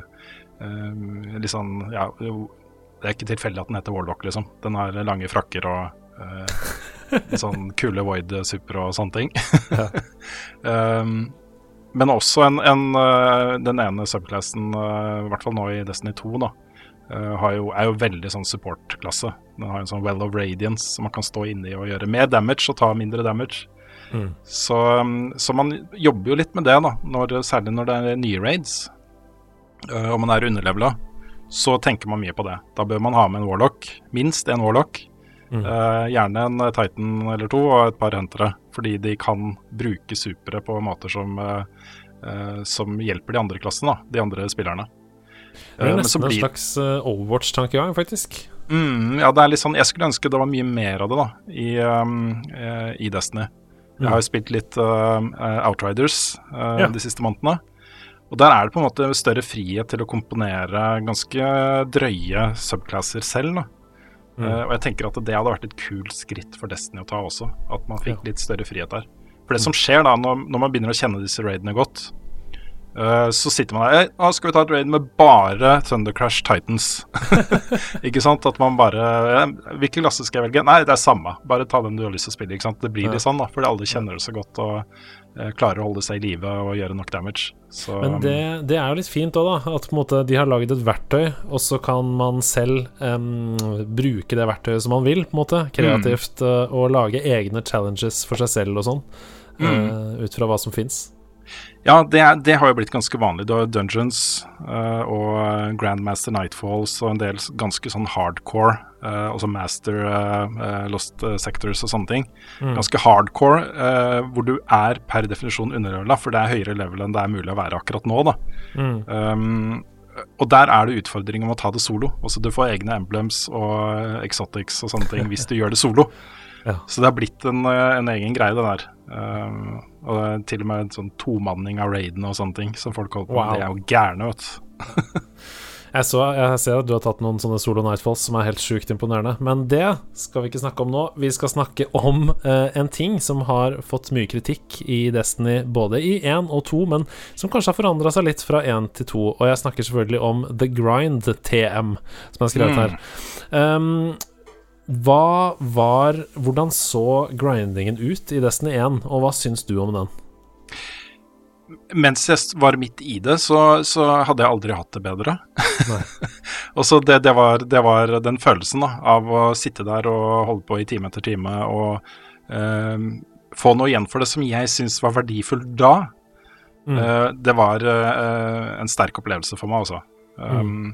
litt sånn Ja, det er ikke tilfeldig at den heter Warlock, liksom. Den har lange frakker og uh, sånn kule void-supper og sånne ting. um, men også en, en, den ene subclassen, i hvert fall nå i Destiny 2, da, jo, er jo veldig sånn support-klasse. Den har en sånn Well of Radiance som man kan stå inni og gjøre mer damage og ta mindre damage. Mm. Så, um, så, man jobber jo litt med det, da, når, særlig når det er nye raids uh, og man er underlevela. Så tenker man mye på det. Da bør man ha med en warlock, minst en warlock. Mm. Uh, gjerne en Titan eller to og et par huntere, fordi de kan bruke supere på måter som, uh, som hjelper de andre klassene, da, de andre spillerne. Det er nesten blir... en slags Overwatch-tankegang, faktisk. Mm, ja, det er litt sånn Jeg skulle ønske det var mye mer av det da i, um, i Destiny. Jeg har jo spilt litt uh, Outriders uh, ja. de siste månedene. Og der er det på en måte større frihet til å komponere ganske drøye subclasser selv. Mm. Uh, og jeg tenker at det hadde vært et kult skritt for Destiny å ta også. At man fikk ja. litt større frihet der. For det mm. som skjer da, når, når, man begynner å kjenne disse raidene godt, Uh, så sitter man der Nå skal vi ta et raid med bare Thundercrash Titans. ikke sant? At man bare Hvilken klasse skal jeg velge? Nei, det er samme. Bare ta den du har lyst til å spille. ikke sant? Det blir litt sånn, da. Fordi alle kjenner det så godt og uh, klarer å holde seg i live og gjøre nok damage. Så, Men det, det, er jo litt fint òg, da. At på en måte de har laget et verktøy, og så kan man selv um, bruke det verktøyet som man vil, på en måte. Kreativt. Mm. Uh, og lage egne challenges for seg selv og sånn. Mm. ut fra hva som fins. Ja, det, det, har jo blitt ganske vanlig. Du har Dungeons uh, og Grandmaster Nightfalls og en del ganske sånn hardcore, uh, også Master uh, Lost Sectors og sånne ting. Mm. Ganske hardcore, hvor du er per definisjon underøla, for det er høyere level enn det er mulig å være akkurat nå. da. Mm. Um, og der er det utfordring om å ta det solo. Også du får egne emblems og exotics og sånne ting hvis du gjør det solo. Ja. Så det har blitt en, en egen greie, det der. Um, og det er til og med en sånn tomanning av raiden og sånne ting som folk holder på med. De er jo gærne, vet du. Jeg, så, jeg ser at du har tatt noen sånne solo Nightfalls som er helt sjukt imponerende. Men det skal vi ikke snakke om nå. Vi skal snakke om eh, en ting som har fått mye kritikk i Destiny, både i 1 og 2, men som kanskje har forandra seg litt fra 1 til 2. Og jeg snakker selvfølgelig om The Grind TM, som er skrevet her. Um, hva var Hvordan så grindingen ut i Destiny 1, og hva syns du om den? Mens jeg var midt i det, så, så hadde jeg aldri hatt det bedre. og så det, det, var, det, var, den følelsen da, av å sitte der og holde på i time etter time og eh, få noe igjen for det som jeg syns var verdifullt da. Mm. Eh, det var eh, en sterk opplevelse for meg, altså. Um, mm.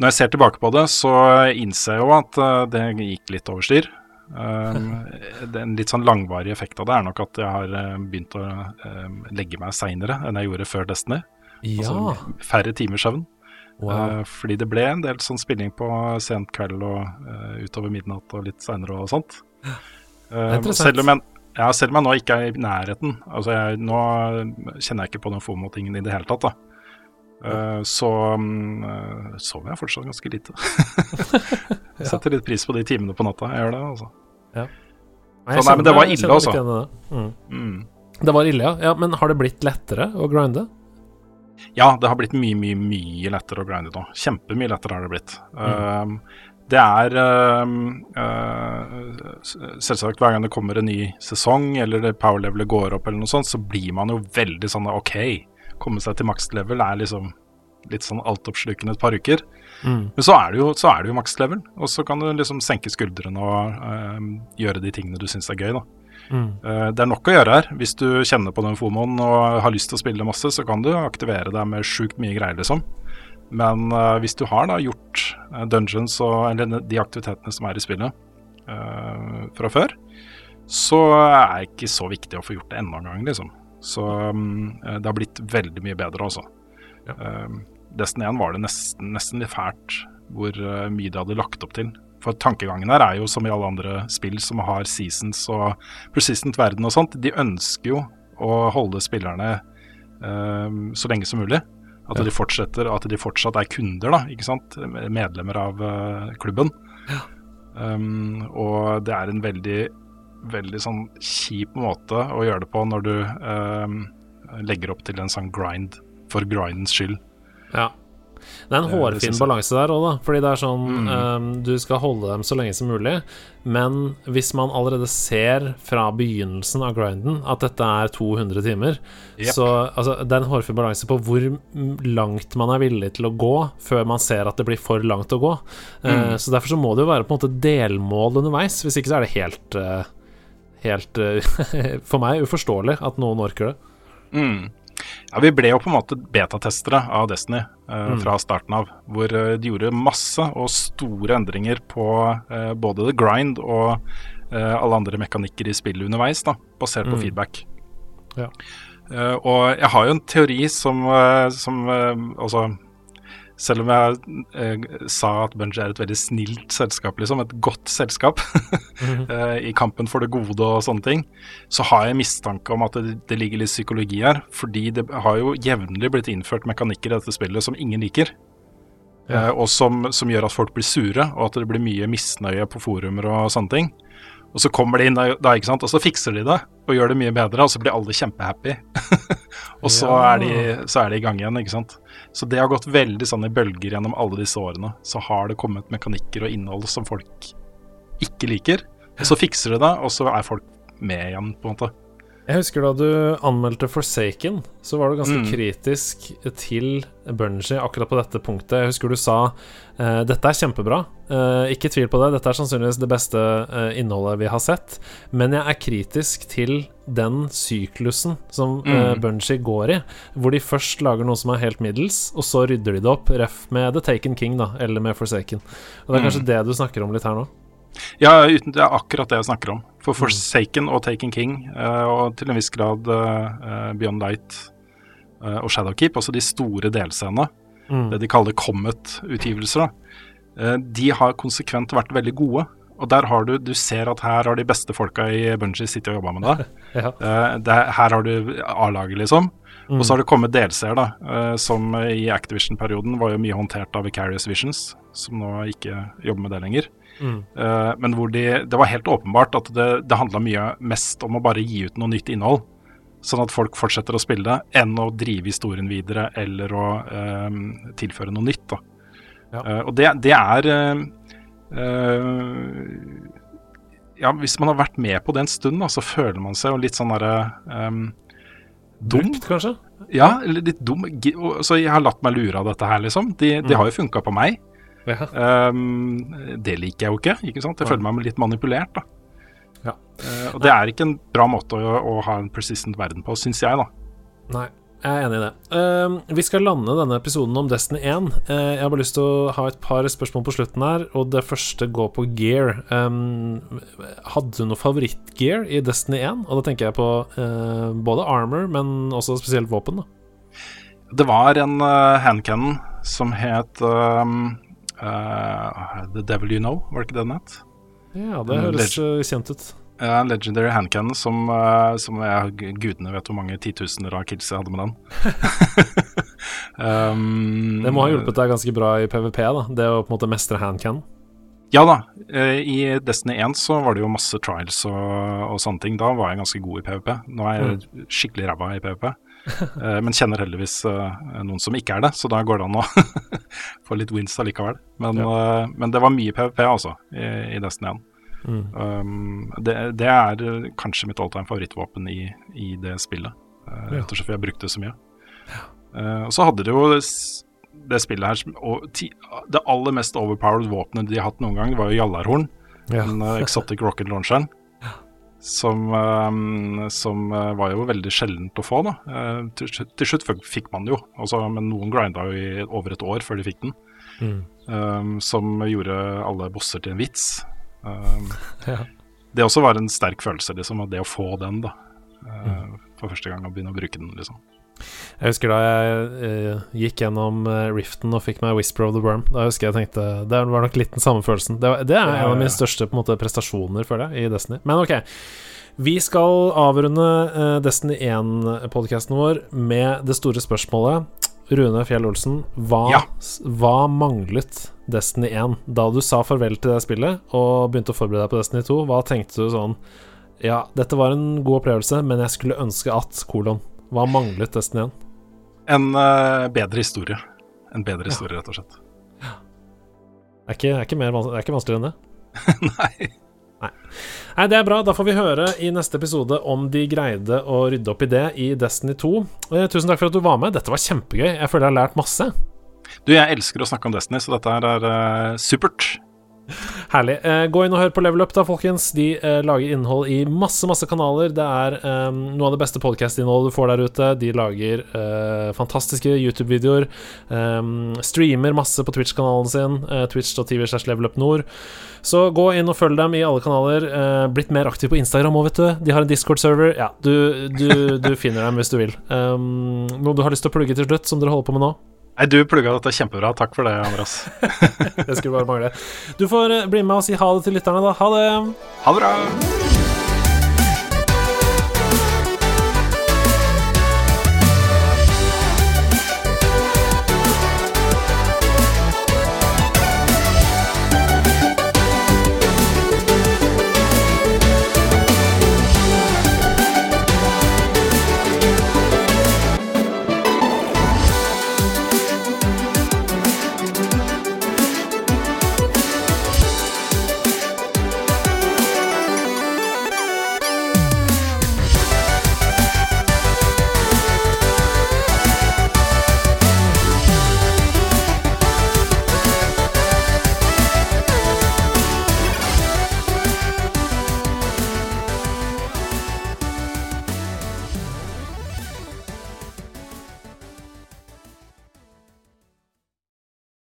Når jeg ser tilbake på det, så innser jeg jo at uh, det gikk litt over styr. Um, en litt sånn langvarig effekt av det er nok at jeg har uh, begynt å uh, legge meg seinere enn jeg gjorde før Destiny. Ja. Altså færre timers søvn. Wow. Uh, fordi det ble en del sånn spilling på sent kveld og utover midnatt og litt seinere og sånt. selv, om jeg, ja, selv om jeg nå ikke er i nærheten altså jeg, Nå kjenner jeg ikke på den FOMO-tingen i det hele tatt. da Uh, så um, sover jeg fortsatt ganske lite. Setter litt pris på de timene på natta. Jeg gjør det, altså. Ja. Nei, så, nei, men det var ille, altså. Det. Mm. Mm. det var ille, ja. ja. Men har det blitt lettere å grinde? Ja, det har blitt mye, mye, mye lettere å grinde nå. Kjempemye lettere har det blitt. Mm. Uh, det er uh, uh, Selvsagt, hver gang det kommer en ny sesong, eller power levelet går opp, eller noe sånt, så blir man jo veldig sånn OK, komme seg til maks level er liksom litt sånn altoppslukende et par uker. Mm. Men så er det jo, så er det jo max level, og så kan du liksom senke skuldrene og uh, gjøre de tingene du syns er gøy, da. Mm. Uh, det er nok å gjøre her. Hvis du kjenner på den fomoen og har lyst til å spille masse, så kan du aktivere deg med sjukt mye greier, liksom. Men uh, hvis du har da gjort dungeons og eller de aktivitetene som er i spillet fra før, så er det ikke så viktig å få gjort det enda en gang, liksom. Så um, det har blitt veldig mye bedre, også. Ja. Um, Destiny 1 var det nesten, nesten litt fælt hvor uh, mye de hadde lagt opp til. For tankegangen her er jo som i alle andre spill som har seasons og persistent verden og sånt. De ønsker jo å holde spillerne um, så lenge som mulig. At, ja. de fortsetter, at de fortsatt er kunder, da, ikke sant? medlemmer av uh, klubben. Ja. Um, og det er en veldig veldig sånn kjip måte å gjøre det på når du um, legger opp til en sånn grind for grindens skyld. Ja. Det er en hårfin balanse der òg, da. Fordi det er sånn mm. um, Du skal holde dem så lenge som mulig, men hvis man allerede ser fra begynnelsen av grinden at dette er 200 timer, yep. så altså, det er en hårfin balanse på hvor langt man er villig til å gå før man ser at det blir for langt å gå. Mm. Uh, så derfor så må det jo være på en måte delmål underveis. Hvis ikke så er det helt uh, helt uh, for meg uforståelig at noen orker det. Mm. Ja, Vi ble jo på en måte betatestere av Destiny uh, mm. fra starten av. Hvor uh, de gjorde masse og store endringer på både The Grind og alle andre mekanikker i spillet underveis, da, basert på mm. feedback. Ja. og jeg har jo en teori som, som altså selv om jeg eh, sa at Bungie er et veldig snilt selskap, liksom, et godt selskap mm -hmm. i kampen for det gode og sånne ting, så har jeg mistanke om at det, det, ligger litt psykologi her. Fordi det har jo jevnlig blitt innført mekanikker i dette spillet som ingen liker. Ja. Eh, og som, som, gjør at folk blir sure, og at det blir mye misnøye på forumer og sånne ting. Og så kommer de inn da, ikke sant? og så fikser de det og gjør det mye bedre, og så blir alle kjempehappy. og så, ja. er de, så er de i gang igjen, ikke sant. Så det har gått veldig sånn i bølger gjennom alle disse årene. Så har det kommet mekanikker og innhold som folk ikke liker. Og så fikser de det, og så er folk med igjen, på en måte. Jeg husker da du anmeldte Forsaken, så var du ganske mm. kritisk til Bungie akkurat på dette punktet. Jeg husker du sa uh, dette er kjempebra, uh, ikke tvil på det, dette er sannsynligvis det beste uh, innholdet vi har sett, men jeg er kritisk til den syklusen som mm. Bungie går i, hvor de først lager noe som er helt middels, og så rydder de det opp, ref med The Taken King, da, eller med Forsaken. Og det er kanskje mm. det du snakker om litt her nå? Ja, det er akkurat det jeg snakker om. For Forsaken og Taken King, uh, og til en viss grad uh, Beyond Light og Shadowkeep, altså de store delscenene, mm. det de kaller Comet-utgivelser, de har konsekvent vært veldig gode. Og der har du Du ser at her har de beste folka i Bungie sittet og jobba med det. Ja. Eh, det er- her har du A-laget, liksom. Mm. Og så har det kommet delseere, da. eh, som i Activision-perioden var jo mye håndtert av Vicarious Visions, som nå ikke jobber med det lenger. Mm. Eh, men hvor de Det var helt åpenbart at det, det handla mye mest om å bare gi ut noe nytt innhold. Sånn at folk fortsetter å spille det, enn å drive historien videre eller å eh, tilføre noe nytt. Ja. Eh, og det, det er eh, Ja, hvis man har vært med på det en stund, da, så føler man seg jo litt sånn derre um, dum. Brukt, kanskje? Ja, litt dum. Så jeg har latt meg lure av dette her, liksom. De, de Mm. har jo funka på meg. Ja. Um, det liker jeg jo ikke. ikke sant? Jeg føler meg litt manipulert. da. Ja. Uh, og det er ikke en bra måte å, å ha en persistent verden på, syns jeg, da. Nei, jeg er enig i det. Uh, vi skal lande denne episoden om Destiny 1. Uh, jeg har bare lyst til å ha et par spørsmål på slutten her, og det første går på gear. Um, hadde du noe favorittgear i Destiny 1? Og da tenker jeg på uh, både armor, men også spesielt våpen. da Det var en uh, handcannon som het um, eh, The Devil You Know, var det ikke den het? Ja, det Mm, høres eh, kjent ut. Ja, en legendary handcannon som, uh, som jeg, gudene vet hvor mange titusener av kills jeg hadde med den. um, Det må ha hjulpet deg ganske bra i PVP, da det å på en måte mestre handcan. Ja da. I Destiny 1 så var det jo masse trials og, og sånne ting. Da var jeg ganske god i PVP. Nå er jeg skikkelig ræva i PVP. eh, men kjenner heldigvis eh, noen som ikke er det, så da går det an å få litt wins allikevel. Men, eh, men det var mye PVP, altså, i, i Destiny 1. Mm. Um, det, det er kanskje mitt alltime favorittvåpen i, i det spillet. Ja. Rett og slett fordi jeg brukte det så mye. Uh, og så hadde det jo det spillet her og ti, Det aller mest overpowered våpenet de har hatt noen gang, det var jo Jallarhorn. Ja. Den uh, exotic rocket launcheren. Som, eh, som eh, var jo veldig sjeldent å få, da. Eh, til, slutt- til slutt fikk- man jo, altså, men noen grinda jo i over et år før de fikk den. Mm. Um, som gjorde alle bosser til en vits. Um, Ja. det også var en sterk følelse, liksom, at det å få den, da. Uh, For første gang å begynne å bruke den, liksom. Jeg husker da jeg uh, gikk gjennom eh, Riften og fikk meg Whisper of the Worm. Da husker jeg tenkte Det var nok litt den samme følelsen. Det, var, det er en av mine største på måte, prestasjoner, føler jeg, i Destiny. Men ok. Vi skal avrunde uh, Destiny 1-podkasten vår med det store spørsmålet. Rune Fjell Olsen, hva, Ja. hva manglet Destiny 1 da du sa farvel til det spillet og begynte å forberede deg på Destiny 2? Hva tenkte du sånn Ja, dette var en god opplevelse, men jeg skulle ønske at kolon. Hva manglet Destiny 1? En uh, bedre historie. En bedre historie, rett og slett. Det er ikke, er ikke, mer er ikke vanskeligere enn det. Nei. Nei, Det er bra. Da får vi høre i neste episode om de greide å rydde opp i det i Destiny 2. Eh, tusen takk for at du var med. Dette var kjempegøy. Jeg føler jeg har lært masse. Du, jeg elsker å snakke om Destiny, så dette her er uh, supert. Herlig. Eh, gå inn og hør på Level Up, da, folkens. De eh, lager innhold i masse, masse kanaler. Det er eh, noe av det beste podkast-innholdet du får der ute. De lager eh, fantastiske YouTube-videoer. eh, streamer masse på Twitch-kanalen sin. eh, Twitch.tv slash levelupnord. Så gå inn og følg dem i alle kanaler. Eh, blitt mer aktiv på Instagram òg, vet du. De har en Discord-server. Ja, du, du, du finner dem hvis du vil. Um, noe du har lyst til å plugge til slutt, som dere holder på med nå? Nei, du plugga dette kjempebra. Takk for det, Andreas. Det skulle bare mangle. Du får eh, bli med og si ha det til lytterne, da. Ha det! Ha det bra.